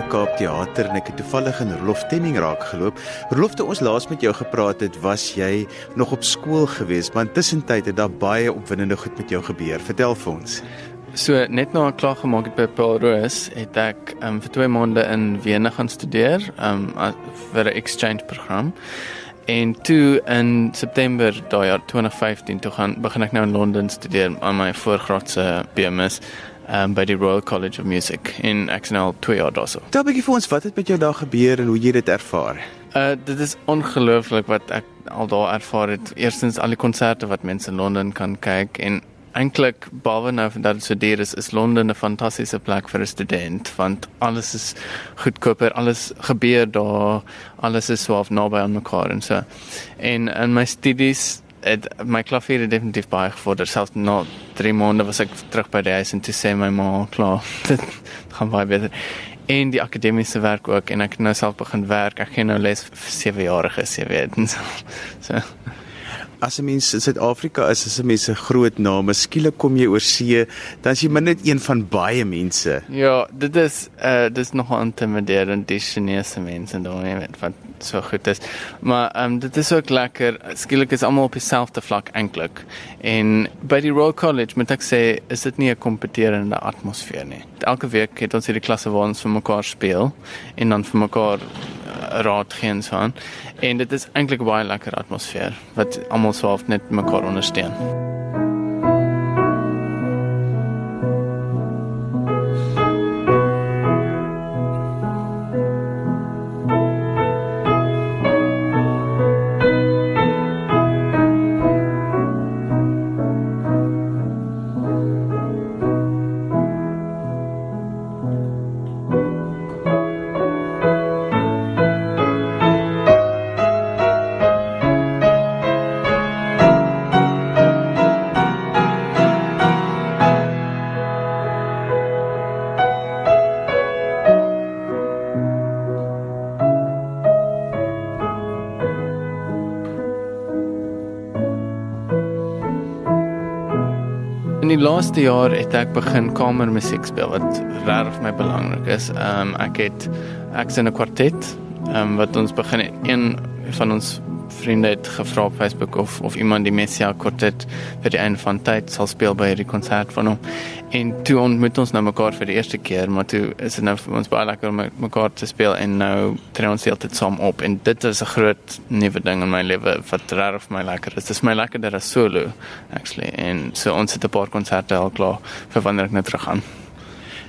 Kunste Kaap Theater en ek het toevallig in Rolf Temming raak geloop. Rolf, toe ons laas met jou gepraat het, was jy nog op skool gewees, maar tussentyd het daar baie opwindende goed met jou gebeur. Vertel vir ons. So net na klaar gemaak het by Paul Roos, het ek um, vir 2 maande in Wene gaan studeer, um vir 'n exchange program. En toe in September daai jaar 2015 toe gaan begin ek nou in Londen studeer aan my voorgraadse BMS um, by die Royal College of Music in Axonal 2 jaar daarso. Tel 'n bietjie vir ons wat het met jou daar gebeur en hoe jy dit ervaar. Uh dit is ongelooflik wat ek al daar ervaar het. Eerstens al die konserte wat mense in Londen kan kyk en eintlik behalwe nou dat dit so duur is, is Londen 'n fantastiese plek vir 'n student want alles is goedkoper, alles gebeur daar, alles is so naby aan mekaar en so. En in my studies het my klavier het definitief baie gevorder. Selfs na 3 maande was ek terug by die huis en toe sê my ma, klaar, dit gaan baie beter. En die akademiese werk ook en ek het nou self begin werk. Ek gee nou les vir 7 jariges, jy weet. So as 'n mens in Suid-Afrika is, as 'n mens 'n groot naam, skielik kom jy oor see, dan is jy maar net een van baie mense. Ja, dit is uh dis nog intimiderend die Chinese mense daar, jy weet, wat so goed is. Maar ehm um, dit is ook lekker. Skielik is almal op dieselfde vlak eintlik. En by die Royal College moet ek sê, is dit nie 'n kompeterende atmosfeer nie. Elke week het ons hierdie klasse waar ons vir mekaar speel en dan vir mekaar raad gee en so aan. En dit is eintlik 'n baie lekker atmosfeer wat almal so half net mekaar ondersteun. In die laaste jaar het ek begin kamermusiek speel wat regtig my belangrik is. Ehm um, ek het ek's in 'n kwartet ehm um, wat ons begin een van ons vriende het gevra op Facebook of of iemand die Messia kwartet vir die einde van tyd sal speel by die konsert van hom. En toe ontmoet ons nou mekaar vir die eerste keer, maar toe is dit nou vir ons baie lekker om mekaar te speel en nou tree ons heeltyd saam op en dit is 'n groot nuwe ding in my lewe wat regtig vir my lekker is. Dit is my lekkerder as solo actually en so ons het 'n paar konserte al klaar vir wanneer ek net terug gaan.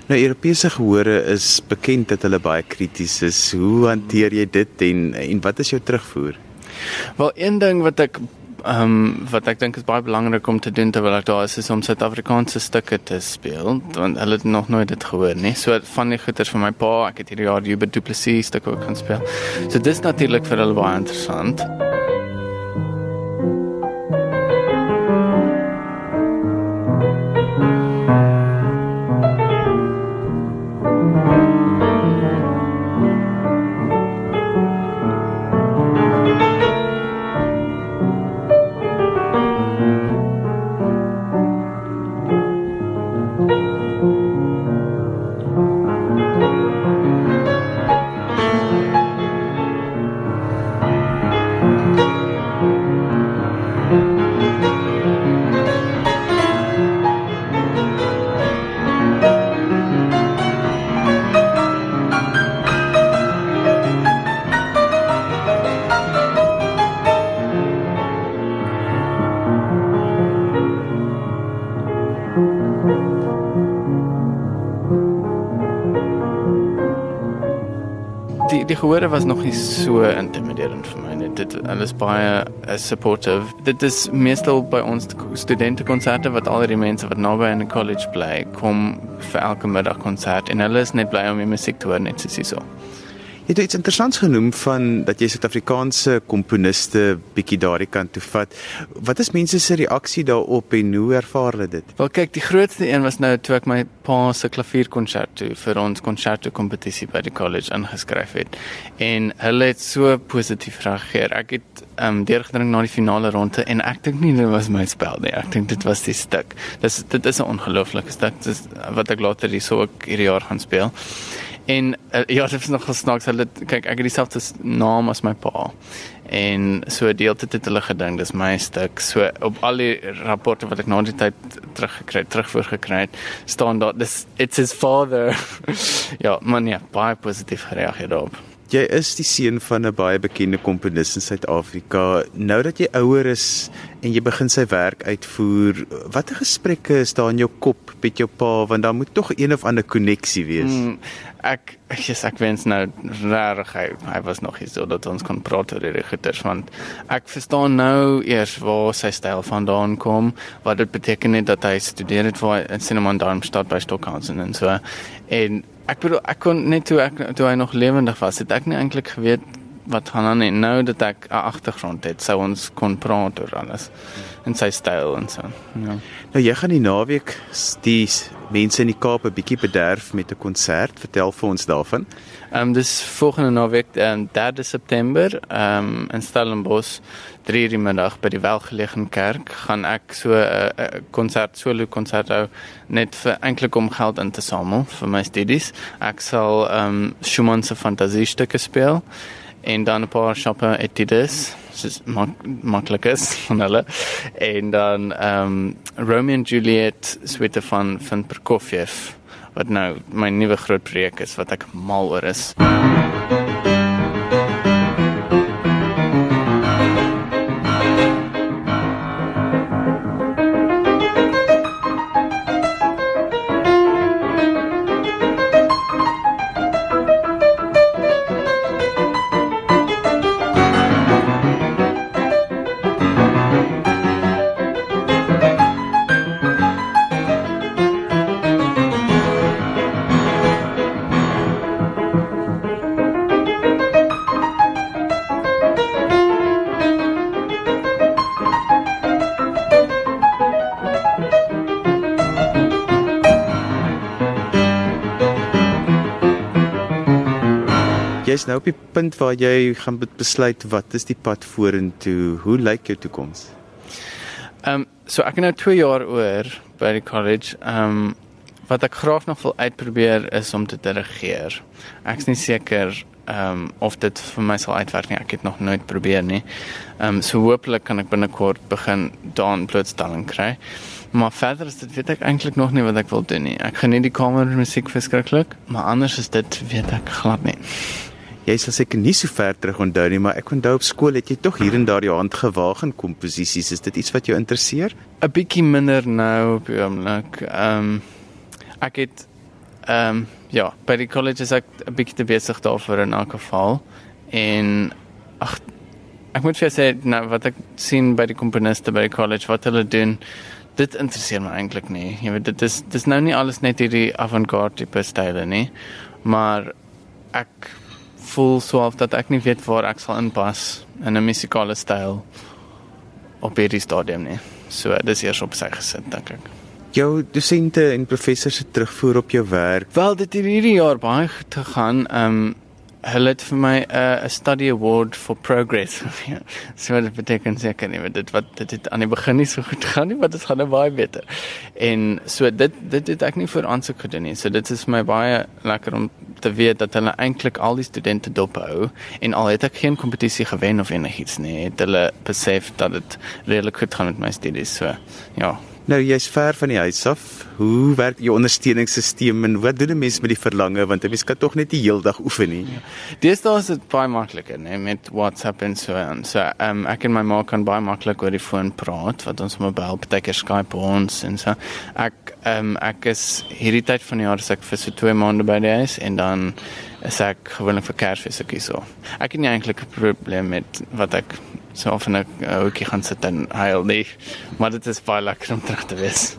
Nou Europese gehore is bekend dat hulle baie krities is. Hoe hanteer jy dit en en wat is jou terugvoer? Wel een ding wat ek ehm um, wat ek dink is baie belangrik om te doen terwyl ek daar is is om Suid-Afrikaanse stukke te speel want hulle het nog nooit dit gehoor nie. So van die goeters van my pa, ek het hierdie jaar Hubert Du Plessis stuk ook gaan speel. So dis natuurlik vir hulle baie interessant. Gehore was nog nie so intimiderend vir my net dit alles baie uh, supportive. Dit is meestal by ons studente konserte wat al die mense wat naby in die college bly kom vir elke middag konsert en hulle is net bly om die musiek te hoor net soos hierso. Jy het iets interessants genoem van dat jy Suid-Afrikaanse komponiste bietjie daardie kant toe vat. Wat is mense se reaksie daarop en hoe ervaar hulle dit? Wel kyk, die grootste een was nou toe ek my pa se klavierkonsert toe vir ons konserto kompetisie by die college ingeskryf het. En hulle het so positief reageer. Ek het ehm um, deurgedring na die finale ronde en ek dink nie dit was my spel nie. Ek dink dit was die stuk. Dis dit is 'n ongelooflike stuk. Dis wat ek later hierso ook hierdie jaar gaan speel. En uh, ja, dit is nog gesnaaks. Hulle kyk, ek het dieselfde naam as my pa. En so deeltyd het hulle gedink dis my stuk. So op al die rapporte wat ek na die tyd teruggekry, terugvoer gekry het, staan daar dis it's his father. ja, man ja, baie positief gereageer daarop. Jy is die seun van 'n baie bekende komponis in Suid-Afrika. Nou dat jy ouer is en jy begin sy werk uitvoer, watter gesprekke is daar in jou kop met jou pa want daar moet tog een of ander koneksie wees? Mm, ek yes, ek wens nou regtig hy, hy was nog hier so dat ons kon praat oor die goeters want ek verstaan nou eers waar sy styl vandaan kom, wat dit beteken het dat hy studeer het vir in Cinnamon Darmstadt by Stockhausen en so en ek bedoel ek kon net toe ek toe hy nog lewendig was, het ek nie eintlik geweet wat gaan aan nie. Nou dat ek 'n agtergrond het, sou ons kon praat oor alles en sy styl en so. Ja. Nou jy gaan die naweek die mense in die Kaap 'n bietjie bederf met 'n konsert. Vertel vir ons daarvan. Ehm um, dis volgende naweek, um, 3 September, ehm um, in Stellenbosch, 3:00 die middag by die Welgelegen Kerk, gaan ek so 'n uh, uh, konsert, solo konsert hou net vir eintlik om geld in te samel vir my studies. Ek sal ehm um, Schumann se fantasiestukke speel en dan 'n paar shoppe etides soos mak maklik is van hulle en dan ehm um, Romeo and Juliet suite van van Prokofiev wat nou my nuwe groot projek is wat ek mal oor is. MUZIEK jy's nou op die punt waar jy gaan besluit wat is die pad vorentoe? Hoe lyk jou toekoms? Ehm um, so ek het nou 2 jaar oor by die college. Ehm um, wat ek graag nog wil uitprobeer is om te dirigeer. Ek's nie seker ehm um, of dit vir my sal uitwerk nie. Ek het nog nooit probeer nie. Ehm um, so hopelik kan ek binnekort begin daan blootstelling kry. Maar verder is dit weet ek eintlik nog nie wat ek wil doen nie. Ek geniet die kamermusiek verskriklik, maar anders is dit weet ek glad nie jy sal seker nie so ver terug onthou nie, maar ek onthou op skool het jy tog hier en daar jou hand gewaag in komposisies. Is dit iets wat jou interesseer? 'n Bietjie minder nou op die oomblik. Ehm um, ek het ehm um, ja, by die college is ek 'n bietjie te besig daarvoor in elk geval. En ag ek moet vir sê nou wat ek sien by die komponiste by die college wat hulle doen dit interesseer my eintlik nie. Jy weet dit is dis nou nie alles net hierdie avant-garde tipe style nie, maar ek voel so of dat ek nie weet waar ek sal inpas in 'n musikale styl op hierdie stadium nie. So dis eers op sy gesit dink ek. Jou dosente en professors se terugvoer op jou werk. Wel dit het hierdie jaar baie goed gegaan. Ehm um, hulle het vir my 'n uh, study award for progress. so wat dit beteken seker nie, want dit wat dit het aan die begin nie so goed gaan nie, maar dit gaan nou baie beter. En so dit dit het ek nie vir aansoek gedoen nie. So dit is vir my baie lekker om te weet dat hulle eintlik al die studente dophou en al het ek geen kompetisie gewen of enigiets nie, het hulle besef dat dit redelik goed gaan met my studies. So ja, Nou jy's ver van die huis af. Hoe werk jou ondersteuningssisteem en wat doen 'n mens met die verlange want 'n mens kan tog net die hele dag oefen nie. Ja. Deesdae is dit baie makliker, nee, met WhatsApp en so en so. Ehm um, ek en my ma kan baie maklik oor die foon praat wat ons mobiel beteken Skype ons en so. Ek ehm um, ek is hierdie tyd van die jaar as ek vir so 2 maande by die huis en dan is ek gewoonlik vir Kersfees ek hierso. Ek het nie eintlik 'n probleem met wat ek so of 'n ouetjie gaan sit en huil nie. Maar dit is baie lekker om terug te wees.